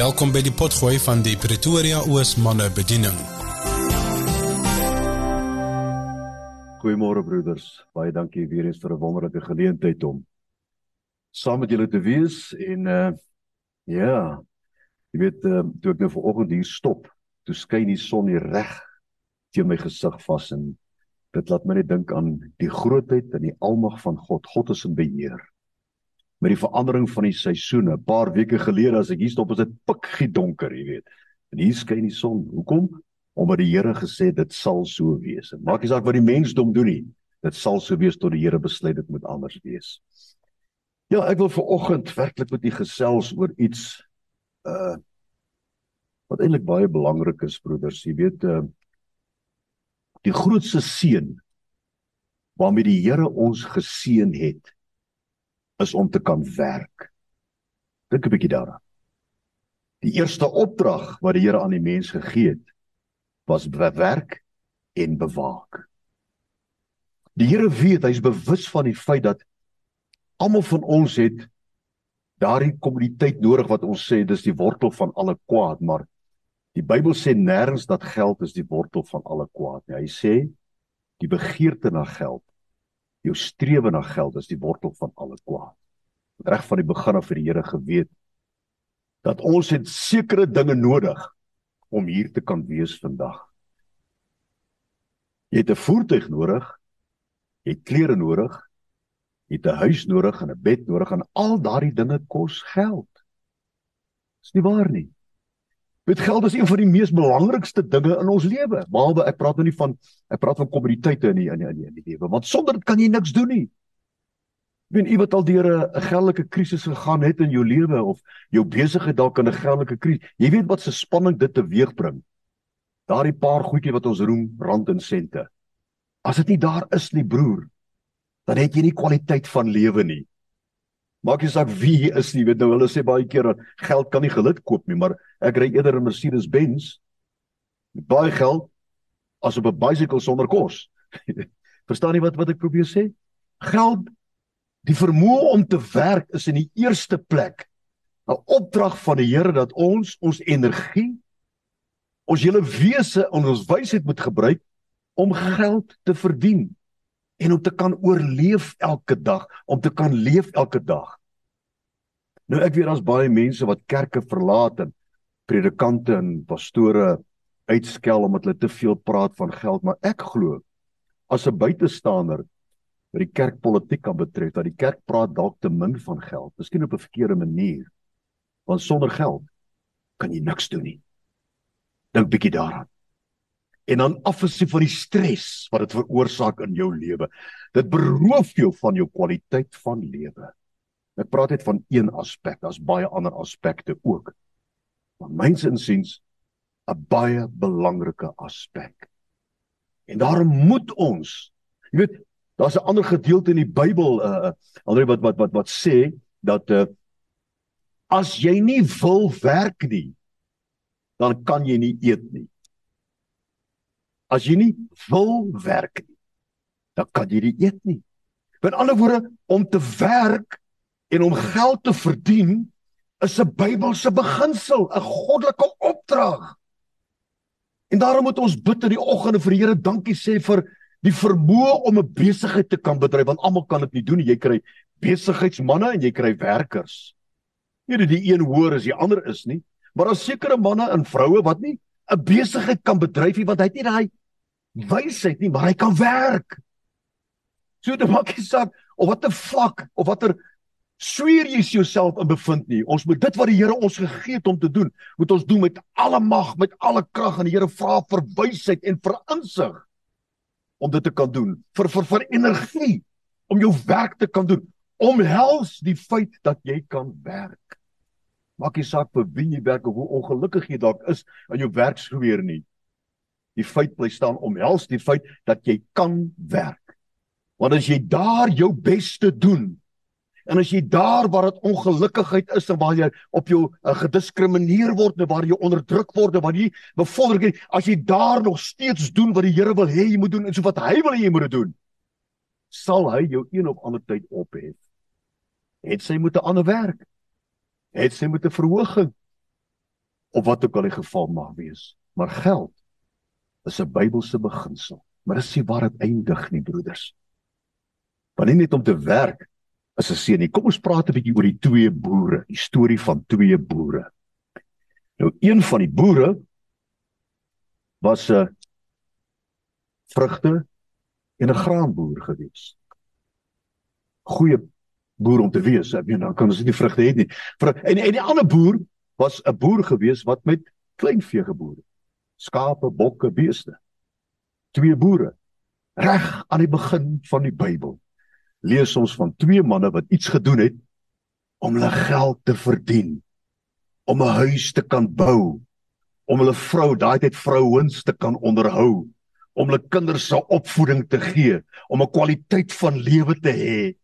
Welkom by die potgooi van die Pretoria Oos manne bediening. Goeiemôre broeders. Baie dankie weer eens vir 'n wonderlike geleentheid om saam met julle te wees en uh ja, jy weet uh, toe ek nou vanoggend hier stop, toe skyn die son hier reg teen my gesig vas en dit laat my net dink aan die grootheid en die almag van God. God is in beheer met die verandering van die seisoene. 'n Paar weke gelede as ek hier stop, is dit pikgie donker, jy weet. En hier skyn die son. Hoekom? Omdat die Here gesê dit sal so wees. En maak nie saak wat die mensdom doen nie. Dit sal so wees tot die Here besluit dit moet anders wees. Ja, ek wil vir oggend werklik met u gesels oor iets uh wat eintlik baie belangrik is, broeders. Jy weet uh die grootste seën waarmee die Here ons geseën het is om te kan werk. Dink 'n bietjie daaraan. Die eerste opdrag wat die Here aan die mens gegee het, was werk en bewaak. Die Here weet, hy's bewus van die feit dat almal van ons het daardie kommuniteit nodig wat ons sê dis die wortel van alle kwaad, maar die Bybel sê nêrens dat geld is die wortel van alle kwaad nie. Hy sê die begeerte na geld jou strewe na geld is die wortel van alle kwaad. Reg van die begin af vir die Here geweet dat ons het sekere dinge nodig om hier te kan wees vandag. Jy het 'n voertuig nodig, jy het klere nodig, jy het 'n huis nodig en 'n bed nodig en al daardie dinge kos geld. Dis nie waar nie. Weet geld is een van die mees belangrikste dinge in ons lewe. Behalwe ek praat nou nie van ek praat van kommoditeite in die in die in die lewe, want sonder dit kan jy niks doen nie. Wen jy wat al deur 'n geldelike krisis gegaan het in jou lewe of jou besigheid dalk in 'n geldelike krisis, jy weet wat se spanning dit teweegbring. Daardie paar goedjies wat ons roem, rand en sente. As dit nie daar is nie, broer, dan het jy nie kwaliteit van lewe nie. Maak nie saak wie jy is nie, weet nou hulle sê baie keer dat geld kan nie geluk koop nie, maar ek ry eerder 'n Mercedes Benz met baie geld as op 'n bicycle sonder kos. Verstaan jy wat wat ek probeer sê? Geld die vermoë om te werk is in die eerste plek 'n opdrag van die Here dat ons ons energie ons hele wese en ons wysheid moet gebruik om geld te verdien en om te kan oorleef elke dag, om te kan leef elke dag. Nou ek weet daar's baie mense wat kerke verlaat en predikante en pastore uitskel omdat hulle te veel praat van geld, maar ek glo as 'n buitestander wat die kerkpolitiek kan betref dat die kerk praat dalk te min van geld, miskien op 'n verkeerde manier. Want sonder geld kan jy niks doen nie. Dink bietjie daaraan en dan afgesien van die stres wat dit veroorsaak in jou lewe. Dit beroof jou van jou kwaliteit van lewe. Ek praat net van een aspek, daar's baie ander aspekte ook. Maar myns insiens 'n baie belangrike aspek. En daarom moet ons, jy weet, daar's 'n ander gedeelte in die Bybel uh alre wat wat wat wat sê dat uh as jy nie wil werk nie, dan kan jy nie eet nie. As jy nie wil werk nie, dan kan jy nie eet nie. Met ander woorde, om te werk en om geld te verdien is 'n Bybelse beginsel, 'n goddelike opdrag. En daarom moet ons bid in die oggend en vir die Here dankie sê vir die vermoë om 'n besigheid te kan bedryf want almal kan dit nie doen. Jy kry besigheidsmande en jy kry werkers. Nie dat die een hoër as die ander is nie, maar daar sekerre manne en vroue wat nie 'n besigheid kan bedryf nie want hy het nie daai wysheid nie, maar hy kan werk. So dit maak nie saak of watter vlak of watter sweer jy jouself in bevind nie. Ons moet dit wat die Here ons gegee het om te doen, moet ons doen met alle mag, met alle krag en die Here vra vir wysheid en vir insig om dit te kan doen. Vir vir vir energie om jou werk te kan doen. Omhels die feit dat jy kan werk. Maak nie saak vir wie jy werk of hoe ongelukkig jy dalk is aan jou werksgeweer nie die feit bly staan omhels die feit dat jy kan werk. Want as jy daar jou bes te doen en as jy daar waar dit ongelukkigheid is en waar jy op jou uh, gediskrimineer word en waar jy onderdruk word en waar jy bevorder word, as jy daar nog steeds doen wat die Here wil hê jy moet doen en so wat hy wil hê jy moet doen, sal hy jou een of ander tyd ophef. Het sy moet 'n ander werk. Het sy moet 'n verhoging of wat ook al die geval mag wees. Maar geld is 'n Bybelse beginsel. Maar dis nie waar dit eindig nie, broeders. Want nie net om te werk is 'n seën nie. Kom ons praat 'n bietjie oor die twee boere, die storie van twee boere. Nou een van die boere was 'n vrugte en 'n graanboer gewees. Goeie boer om te wees, ek meen dan kan ons nie vrugte hê nie. En en die ander boer was 'n boer gewees wat met kleinvee geboer het. Skape, bokke, beeste. Twee boere. Reg aan die begin van die Bybel lees ons van twee manne wat iets gedoen het om hulle geld te verdien, om 'n huis te kan bou, om hulle vrou, daai tyd vrouens te kan onderhou, om hulle kinders se opvoeding te gee, om 'n kwaliteit van lewe te hê.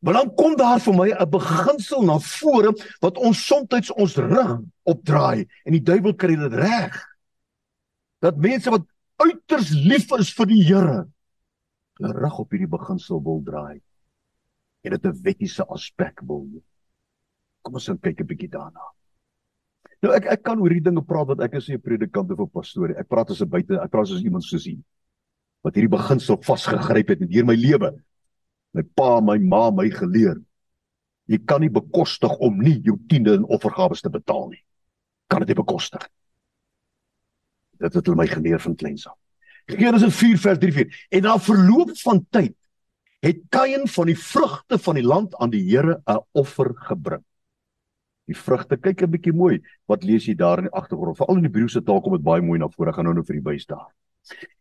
Maar dan kom daar vir my 'n beginsel na vore wat ons soms ons rug opdraai en die duiwel kry dit reg. Dat mense wat uiters lief is vir die Here, hulle rug op hierdie beginsel wil draai en dit 'n wettiese aspek wil. Kom ons kyk 'n bietjie daarna. Nou ek ek kan oor hierdie dinge praat wat ek is 'n predikant of 'n pastoor. Ek praat as 'n buite, ek praat as iemand soos u wat hierdie beginsel vasgegryp het hier my lewe. My pa, my ma my geleer. Jy kan nie bekostig om nie jou tiende en offergawes te betaal nie. Kan dit nie bekostig. Dit het hulle my geleer van kleins af. Genesis 4 vers 3 4. En na verloop van tyd het Kain van die vrugte van die land aan die Here 'n offer gebring. Die vrugte, kyk 'n bietjie mooi. Wat lees jy daar in die agtergrond? Veral in die Hebreëse taal kom dit baie mooi na vore. Gaan nou nou vir die bys daar.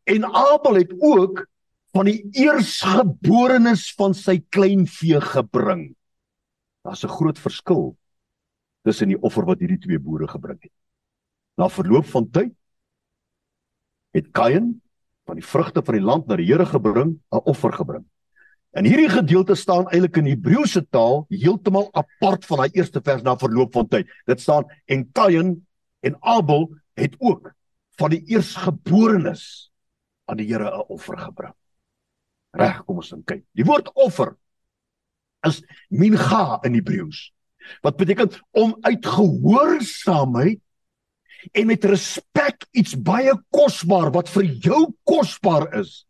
En Abel het ook van die eersgeborenes van sy kleinvee gebring. Daar's 'n groot verskil tussen die offer wat hierdie twee boere gebring het. Na verloop van tyd het Kain van die vrugte van die land na die Here gebring, 'n offer gebring. En hierdie gedeelte staan eintlik in Hebreëse taal heeltemal apart van daai eerste vers na verloop van tyd. Dit staan en Kain en Abel het ook van die eersgeborenes aan die Here 'n offer gebring. Reg, kom ons kyk. Die woord offer is mincha in Hebreëus. Wat beteken om uit gehoorsaamheid en met respek iets baie kosbaar wat vir jou kosbaar is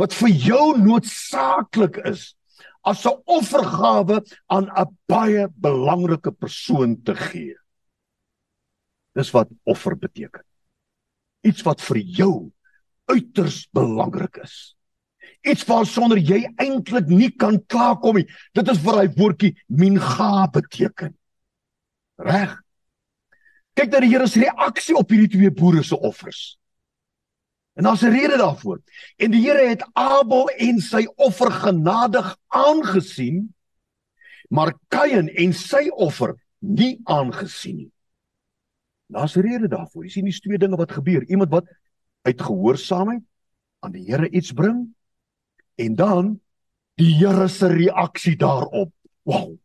wat vir jou noodsaaklik is as 'n offergawe aan 'n baie belangrike persoon te gee. Dis wat offer beteken. Iets wat vir jou uiters belangrik is. Iets waarsonder jy eintlik nie kan klaarkom nie. Dit is wat hy woordjie minga beteken. Reg? Kyk dat die Here se reaksie op hierdie twee boere se offers. En daar's 'n rede daarvoor. En die Here het Abel en sy offer genadig aangesien, maar Kain en sy offer nie aangesien nie. Daar's 'n rede daarvoor. Jy sien dis twee dinge wat gebeur. Iemand wat uit gehoorsaamheid aan die Here iets bring en dan die Here se reaksie daarop. Wow.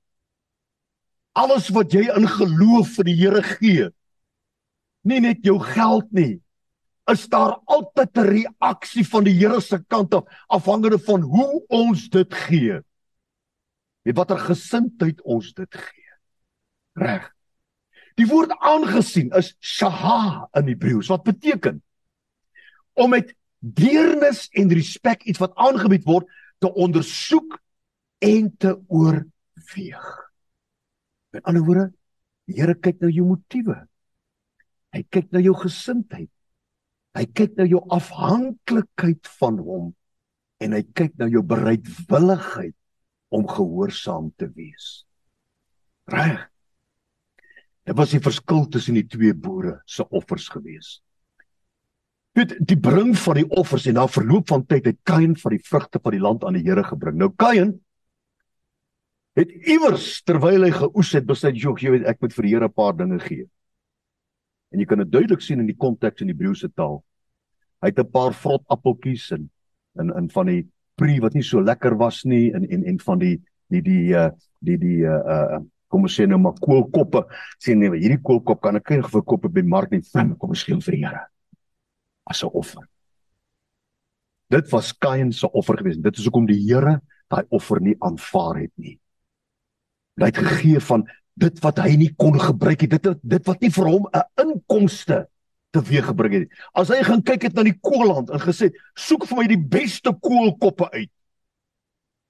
Alles wat jy in geloof vir die Here gee. Nie net jou geld nie, is daar altyd 'n reaksie van die Here se kant af afhangende van hoe ons dit gee. Met watter gesindheid ons dit gee. Reg. Die woord aangesien is shaha in Hebreëus wat beteken om met deernis en respek iets wat aangebied word te ondersoek en te oorweeg. Met ander woorde, die Here kyk na jou motiewe. Hy kyk na jou gesindheid. Hy kyk na jou afhanklikheid van hom en hy kyk na jou bereidwilligheid om gehoorsaam te wees. Reg. Dit was die verskil tussen die twee boere se offers gewees. Dit die bring van die offers en na verloop van tyd het Kain van die vrugte van die land aan die Here gebring. Nou Kain het iewers terwyl hy geoes het besluit, "Jog, jy weet ek moet vir die Here 'n paar dinge gee." En jy kan dit duidelik sien in die konteks in die Hebreëse taal. Hy het 'n paar vrot appeltjies en in in van die pri wat nie so lekker was nie en en en van die die die uh die die uh uh kom ons sê nou maar koolkoppe. Sê nee, hierdie koolkop kan ek nie verkoop by mark nie. Fyn, kom ons gee hom vir die Here as 'n offer. Dit was Kain se offer geweest. Dit is hoekom die Here daai offer nie aanvaar het nie. Hy het gegee van dit wat hy nie kon gebruik het, dit dit wat nie vir hom 'n inkomste teweeggebring het. As hy gaan kyk het na die koolland en gesê, "Soek vir my die beste koolkoppe uit."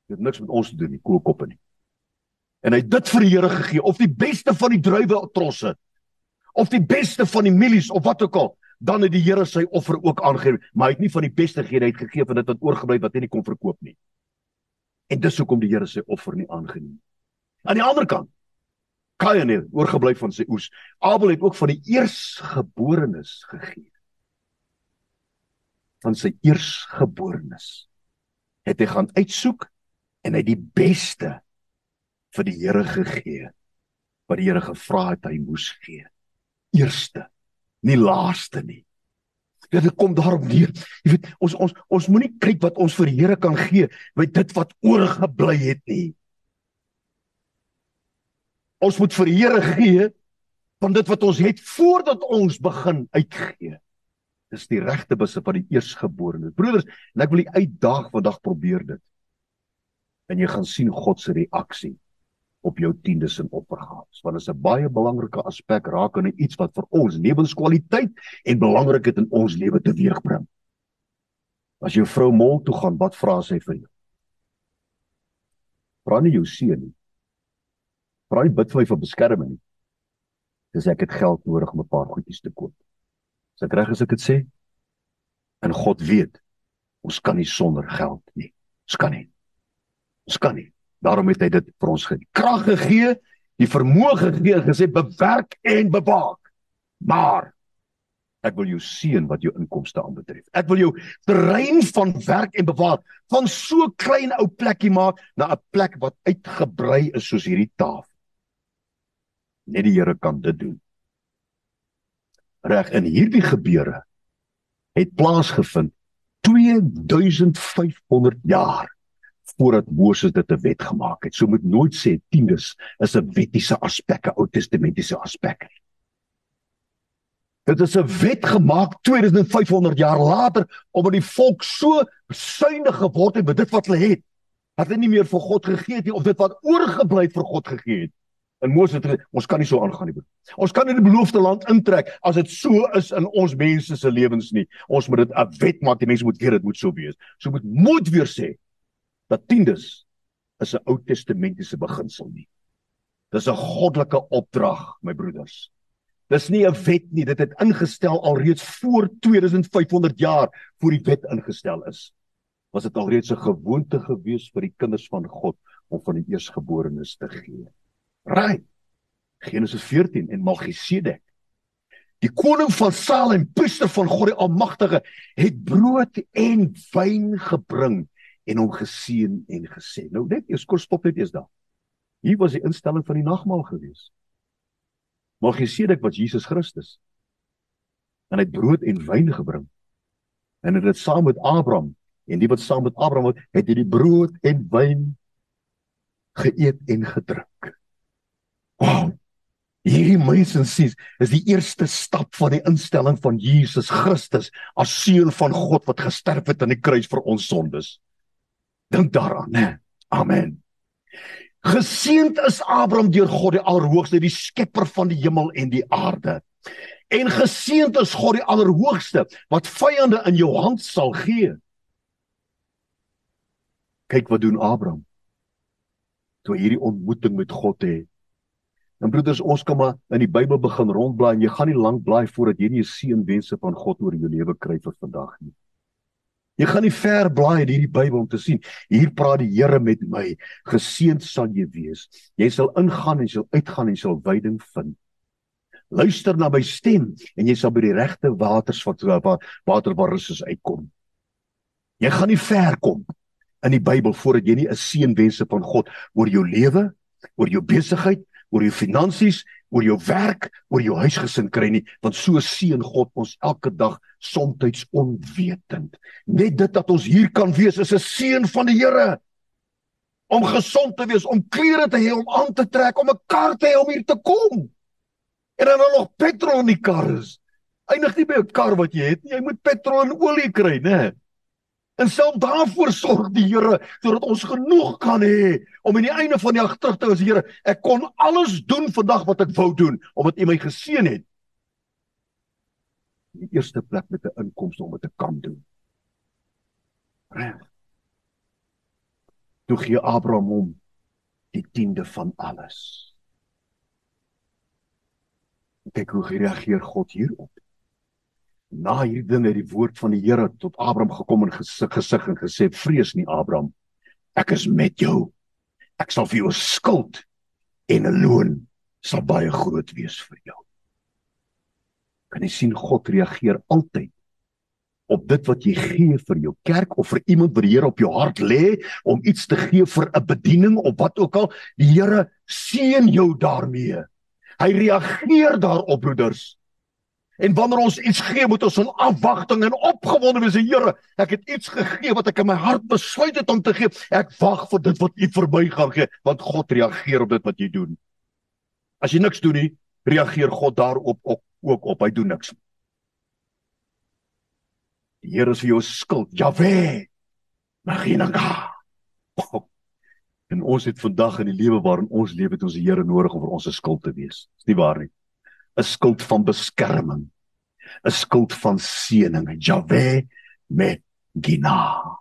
Dit het niks met ons te doen nie, koolkoppe nie. En hy het dit vir die Here gegee of die beste van die druiwe trosse of die beste van die mielies of wat ook al, dan het die Here sy offer ook aangegee, maar hy het nie van die beste gegee, hy het gegee van dit wat oorgebly wat hy nie kon verkoop nie. En dis hoekom die Here sy offer nie aangeneem nie. Aan die ander kant Kain het oorgebly van sy oes. Abel het ook van die eersgeborenes gegee. Van sy eersgeborenes het hy gaan uitsoek en hy die beste vir die Here gegee. Wat die Here gevra het hy moes gee. Eerste, nie laaste nie. Dit kom daarop neer. Jy weet, ons ons ons moenie kyk wat ons vir die Here kan gee met dit wat oorgebly het nie. Ons moet vir Here gee van dit wat ons het voordat ons begin uitgee. Dis die regte besit van die eersgeborene. Broeders, en ek wil u uitdaag vandag probeer dit. En jy gaan sien God se reaksie op jou tiendes en oppergaats. Want dit is 'n baie belangrike aspek aan iets wat vir ons lewenskwaliteit en belangrikheid in ons lewe teweegbring. As jou vrou mol toe gaan, wat vra sy vir jou? Vra nie jou seun nie. Vra nie bid vir my vir beskerming nie. Dis ek het geld nodig om 'n paar goedjies te koop. Is ek reg as ek dit sê? En God weet ons kan nie sonder geld nie. Ons kan nie. Ons kan nie. Daarom het hy dit vir ons gegee. Krag gegee, die vermoë gegee en gesê bewerk en bewaak. Maar ek wil jou seën wat jou inkomste aanbetref. Ek wil jou terrein van werk en bewaak van so klein ou plekkie maak na 'n plek wat uitgebrei is soos hierdie tafel. Net die Here kan dit doen. Reg in hierdie gebeure het plaasgevind 2500 jaar voordat Moses dit 'n wet gemaak het. So moet nooit sê tiendes is 'n wettiese aspek, 'n Ou Testamentiese aspek. Dit is 'n wet gemaak 2500 jaar later omdat die volk so suiwig geword het met dit wat hulle het. Hulle nie meer vir God gegee het nie of dit wat oorgebly het vir God gegee het. En Moses het ons kan nie so aangaan nie. Ons kan in die beloofde land intrek as dit so is in ons mense se lewens nie. Ons moet dit 'n wet maak. Die mense moet weet dit moet so wees. So moet moet weer sê dat tiendes is 'n Ou Testamentiese beginsel nie. Dis 'n goddelike opdrag, my broeders. Dis nie 'n wet nie. Dit het ingestel alreeds voor 2500 jaar voor die wet ingestel is. Was dit alreeds 'n gewoonte gewees vir die kinders van God om van die eersgeborenes te gee. Right. Genesis 14 en Melchisedek. Die koning van Salem, priester van God die Almagtige, het brood en wyn gebring en hom geseën en gesê. Nou net eers kos stop net eers daar. Hier was die instelling van die nagmaal gewees. Melchisedek was Jesus Christus. En hy het brood en wyn gebring. En het dit saam met Abraham en die wat saam met Abraham was, het hy die brood en wyn geëet en gedrink. Wow. Hierdie mensensies is die eerste stap van die instelling van Jesus Christus as seun van God wat gesterf het aan die kruis vir ons sondes. Dink daaraan, né? Amen. Geseend is Abraham deur God die Allerhoogste, die skepper van die hemel en die aarde. En geseend is God die Allerhoogste wat vyande in jou hand sal gee. Kyk wat doen Abraham. Toe hierdie ontmoeting met God het En broeders, ons kan maar in die Bybel begin rondblaai en jy gaan nie lank blaai voordat jy nie 'n seënwense van God oor jou lewe kry vir vandag nie. Jy gaan nie ver blaai in hierdie Bybel om te sien hier praat die Here met my. Geseënd sal jy wees. Jy sal ingaan en jy sal uitgaan en jy sal veiding vind. Luister na my stem en jy sal by die regte waters wat water waar rus uitkom. Jy gaan nie ver kom in die Bybel voordat jy nie 'n seënwense van God oor jou lewe, oor jou besigheid, oor jou finansies, oor jou werk, oor jou huisgesin kry nie, want so seën God ons elke dag soms onwetend. Net dit dat ons hier kan wees is 'n seën van die Here. Om gesond te wees, om klere te hê om aan te trek, om 'n kar te hê om hier te kom. En dan nog petrol in die kar is. Eindig nie by 'n kar wat jy het nie, jy moet petrol en olie kry, né? En self daarvoor sorg die Here sodat ons genoeg kan hê om aan die einde van die dag terug te wees, Here, ek kon alles doen vandag wat ek wou doen omdat U my geseën het. Die eerste plek met 'n inkomste om dit te kan doen. Reg. Toe gee Abraham hom die tiende van alles. Kyk hoe reageer God hierop na hierdie ding het die woord van die Here tot Abraham gekom en gesig gesig en gesê vrees nie Abraham. Ek is met jou. Ek sal vir jou skuld en 'n loon sal baie groot wees vir jou. Kan jy sien God reageer altyd op dit wat jy gee vir jou kerk of vir iemand wat die Here op jou hart lê om iets te gee vir 'n bediening of wat ook al. Die Here seën jou daarmee. Hy reageer daarop broeders En wanneer ons iets gee, moet ons in afwagting en opgewonde wees, Here. Ek het iets gegee wat ek in my hart besluit het om te gee. Ek wag vir dit wat U verby gaan gee, want God reageer op dit wat jy doen. As jy niks doen nie, reageer God daarop ook, ook op. Hy doen niks. Die Here is vir jou skuld. Jahwe. Maginanga. En ons het vandag in die lewe waarin ons lewe het ons die Here nodig om vir ons se skuld te wees. Dis nie waar nie. 'n skuld van beskerming, 'n skuld van seëning. Jahwe met Gina.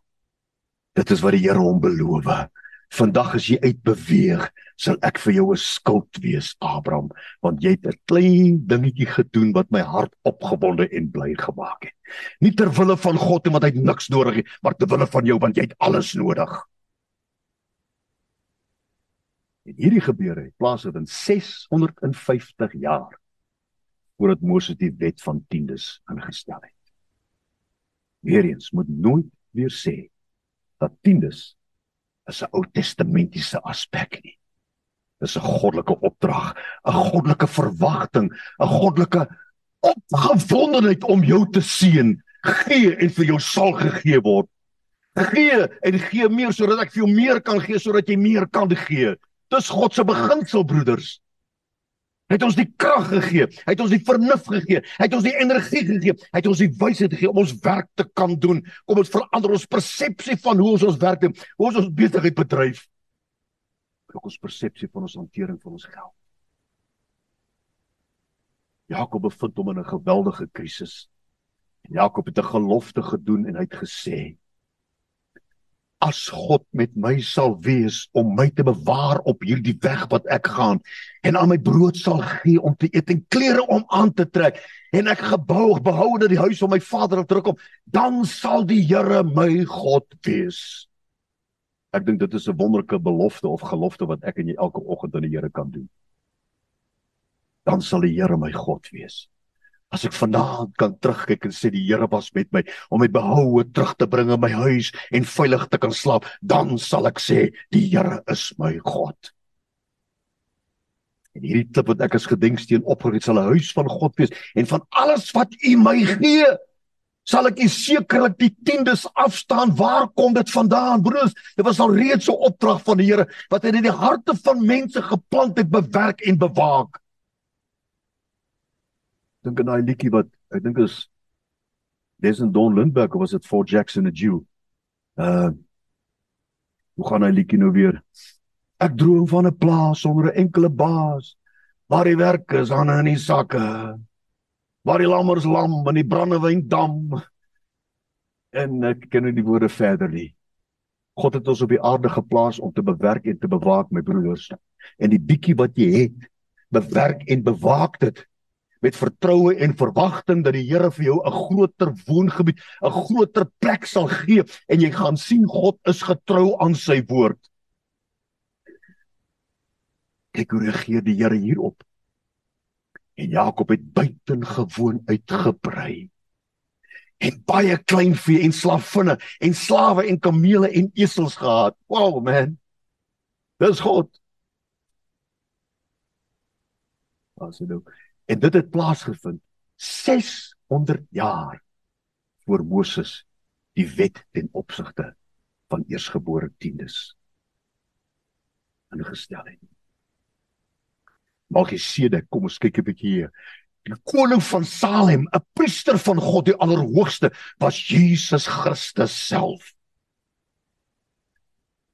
Dit is wat die Here hom beloof. Vandag as jy uitbeweeg, sal ek vir jou 'n skuld wees, Abraham, want jy het 'n klein dingetjie gedoen wat my hart opgewonde en bly gemaak het. Nie ter wille van God en wat hy niks nodig het, maar ter wille van jou want jy het alles nodig. En hierdie gebeure het plaasgevind in 650 jaar voordat Moses die wet van tiendes ingestel het. Weereens moet nooit weer sê dat tiendes is 'n Ou Testamentiese aspek nie. Dis 'n goddelike opdrag, 'n goddelike verwagting, 'n goddelike opgewondenheid om jou te seën. Gee en vir jou sal gegee word. Gee en gee meer sodat ek vir jou meer kan gee sodat jy meer kan gee. Dis God se beginsel broeders. Hy het ons die krag gegee. Hy het ons die vernuf gegee. Hy het ons die energie gegee. Hy het ons die wysheid gegee om ons werk te kan doen. Kom ons verander ons persepsie van hoe ons ons werk doen. Hoe ons ons besigheid bedryf. Ook ons persepsie van ons hantering van ons geld. Jakob bevind hom in 'n geweldige krisis. En Jakob het 'n gelofte gedoen en hy het gesê: as God met my sal wees om my te bewaar op hierdie weg wat ek gaan en aan my brood sal gee om te eet en klere om aan te trek en ek gebou behou dat die huis van my vader terugkom dan sal die Here my God wees. Ek dink dit is 'n wonderlike belofte of gelofte wat ek en jy elke oggend aan die Here kan doen. Dan sal die Here my God wees As ek vanaand kan terugkyk en sê die Here was met my om my behoue terug te bring in my huis en veilig te kan slaap, dan sal ek sê die Here is my God. En hierdie klip wat ek as gedenksteen opgerig het, sal 'n huis van God wees en van alles wat U my gee, sal ek sekerlik die tiendes afstaan. Waar kom dit vandaan, broers? Dit was al reeds 'n opdrag van die Here wat hy in die harte van mense geplant het, bewerk en bewaak dink aan daai liedjie wat ek dink is Desmond Don Lindbergh of was dit for Jackson the Jew. Uh Hoe gaan hy liedjie nou weer? Ek droom van 'n plaas sonder 'n enkele baas. Waar die werk is aan in die sakke. Waar die lammers lam en die brandewyn dam. En ek ken nie die woorde verder nie. God het ons op die aarde geplaas om te bewerk en te bewaak my broers. En die bietjie wat jy het, bewerk en bewaak dit met vertroue en verwagting dat die Here vir jou 'n groter woongebied, 'n groter plek sal gee en jy gaan sien God is getrou aan sy woord. Kyk hoe reageer die Here hierop. En Jakob het buitengewoon uitgebrei. En baie klein vee en slavinne en slawe en kamele en esels gehad. Wow man. Dis God. As dit ook En dit het plaasgevind 600 jaar voor Moses die wet ten opsigte van eersgebore tiendes ingestel het. Malchisedek, kom ons kyk 'n bietjie hier. Die koning van Salem, 'n priester van God die Allerhoogste, was Jesus Christus self.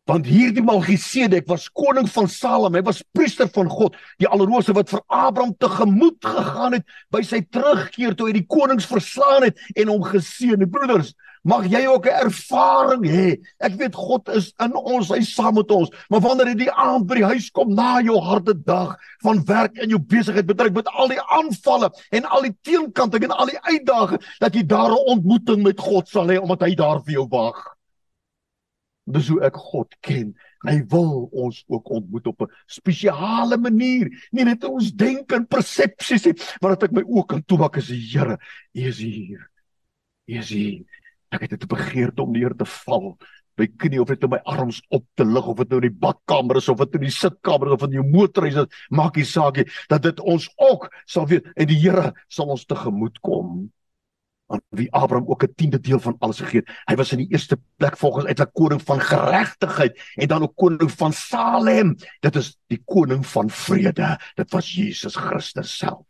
Want hierdie Melchisedek was koning van Salem, hy was priester van God, die Allerhoogste wat vir Abraham tegemoet gegaan het by sy terugkeer toe hy die konings verslaan het en hom geseën het. Broeders, mag jy ook 'n ervaring hê. Ek weet God is in ons, hy saam met ons, maar wanneer jy die aand by die huis kom na jou harde dag van werk en jou besigheid betrek met al die aanvalle en al die teenkante en al die uitdagings, dat jy daar 'n ontmoeting met God sal hê omdat hy daar vir jou wag. Dis hoe ek God ken. Hy wil ons ook ontmoet op 'n spesiale manier. Nie net ons denk en persepsies nie, maar dat ek my oë kan toemaak as die Here. Hy is hier. Hy is hier. Ek het dit begeerte om neer te val by knie of dit in my arms op te lig of dit nou in die badkamer is of dit in die sitkamer of in jou motor is, maak nie saak nie, dat dit ons ook sal weet en die Here sal ons tegemoet kom aan wie Abraham ook 'n tiende deel van alles gegee het. Hy was in die eerste plek volgens uitlik koning van geregtigheid en dan ook koning van Salem. Dit is die koning van vrede. Dit was Jesus Christus self.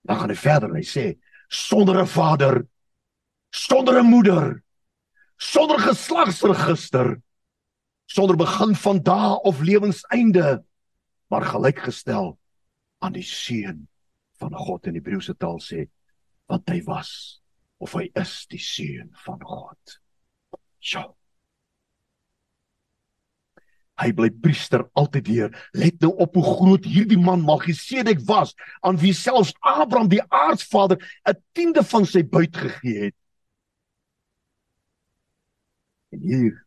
Dan gaan hy verder en hy sê sonder 'n vader, sonder 'n moeder, sonder geslagsregister, sonder begin van dae of lewenseinde, maar gelykgestel aan die seun van God in die Hebreëse taal sê want hy was of hy is die seun van God. Ja. Hy bly priester altyd weer. Let nou op hoe groot hierdie man Melchisedek was, aan wie selfs Abraham die aardsvader 'n tiende van sy buit gegee het. En hier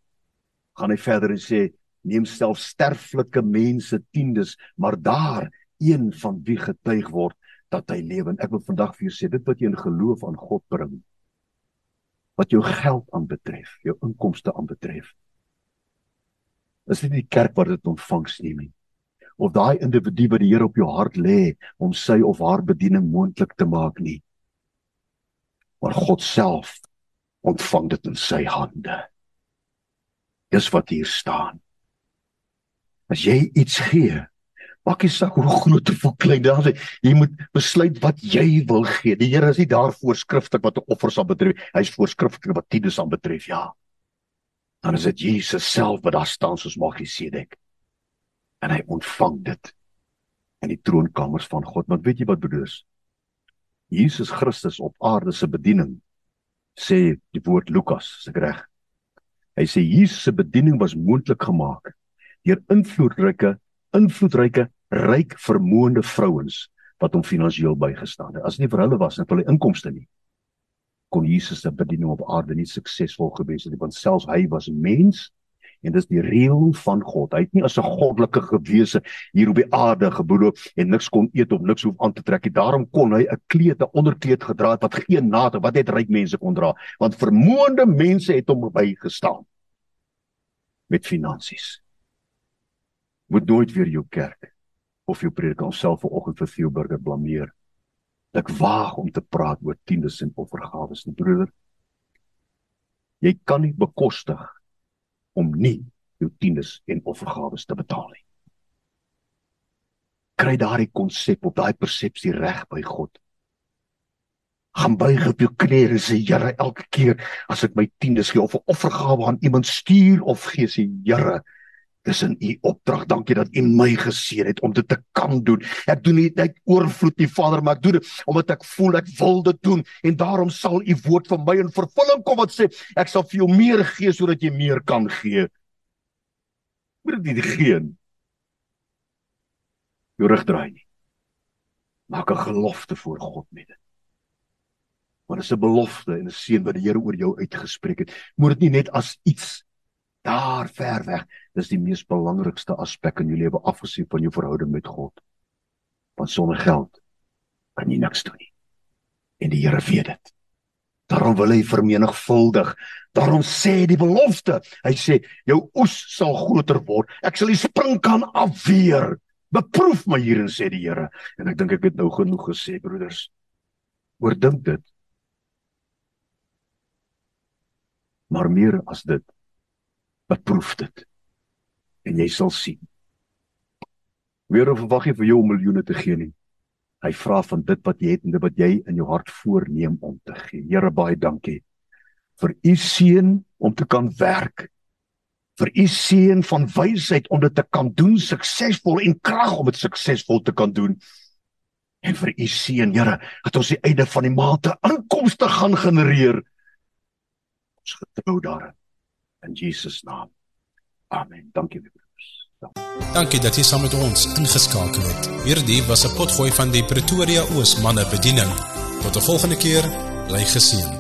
gaan hy verder en sê neem self sterflike mense tiendes, maar daar een van wie getuig word dat hy lewe en ek wil vandag vir jou sê dit wat jy in geloof aan God bring wat jou geld aanbetref, jou inkomste aanbetref is dit nie die kerk wat dit ontvangs nie nie of daai individu wat die Here op jou hart lê om sy of haar bediening moontlik te maak nie. Maar God self ontvang dit in sy hande. Dis wat hier staan. As jy iets gee Maak nie saak hoe groot of hoe klein dit is. Jy moet besluit wat jy wil gee. Die Here is nie daar voorskrifklik wat 'n offer sal betref. Hy is voorskrifklik wat tiendes sal betref, ja. Dan is dit Jesus self wat daar staan soos Melchisedek. En hy ontvang dit in die troonkamers van God. Want weet jy wat bedoel? Jesus Christus op aarde se bediening sê die woord Lukas, as ek reg. Hy sê Jesus se bediening was moontlik gemaak deur invloedryke invloedryke ryk vermoënde vrouens wat hom finansiëel bygestaan het. As nie vir hulle was net hulle inkomste nie, kon Jesus se bediening op aarde nie suksesvol gewees het want selfs hy was mens en dis die reël van God. Hy het nie as 'n goddelike gewese hier op die aarde geboorop en niks kon eet of niks hoef aan te trek nie. Daarom kon hy 'n kleed, 'n onderkleed gedra het wat geen naad wat net ryk mense kon dra, want vermoënde mense het hom bygestaan met finansies. Moet nooit weer jou kerk of jou preek onsself vanoggend vir veel burger blameer. Ek waag om te praat oor tiendes en offergawes, nie broeder. Jy kan nie bekostig om nie jou tiendes en offergawes te betaal nie. Kry daardie konsep op daai persepsie reg by God. Gaan buig op jou knieë en sê Here, elke keer as ek my tiendes gee of 'n offergawe aan iemand stuur of gee sê Here, Dis in u opdrag. Dankie dat u my geseën het om dit te kan doen. Ek doen dit uit oorvloed, die Vader, maar ek doen dit omdat ek voel ek wil dit doen en daarom sal u woord vir my in vervulling kom wat sê ek sal vir jou meer gee sodat jy meer kan gee. Moet dit nie geen jou rug draai nie. Maak 'n gelofte voor God met dit. Want dit is 'n belofte en 'n seën wat die Here oor jou uitgespreek het. Moet dit nie net as iets daar ver weg. Dis die mees belangrikste aspek in jou lewe afgesien van jou verhouding met God. Want sonder geld kan jy niks doen nie. En die Here weet dit. Daarom wil hy vermenigvuldig. Daarom sê die belofte, hy sê jou oes sal groter word. Ek sal die springkan afweer. Beproef my hierin sê die Here. En ek dink ek het nou genoeg gesê broeders. Oordink dit. Maar meer as dit beproef dit. En jy sal sien. Weer of verwag jy vir jou miljoene te gee nie. Hy vra van dit wat jy het en dit wat jy in jou hart voorneem om te gee. Here baie dankie vir u seën om te kan werk. Vir u seën van wysheid om dit te kan doen suksesvol en krag om dit suksesvol te kan doen. En vir u seën, Here, dat ons die einde van die maand te inkomste gaan genereer. Ons getrou daarin in Jesus naam. Amen. Dankie weer. Dankie dat jy saam met ons ingeskakel het. Hierdie was 'n potgooi van die Pretoria Oos manne bediening. Tot 'n volgende keer, bly geseën.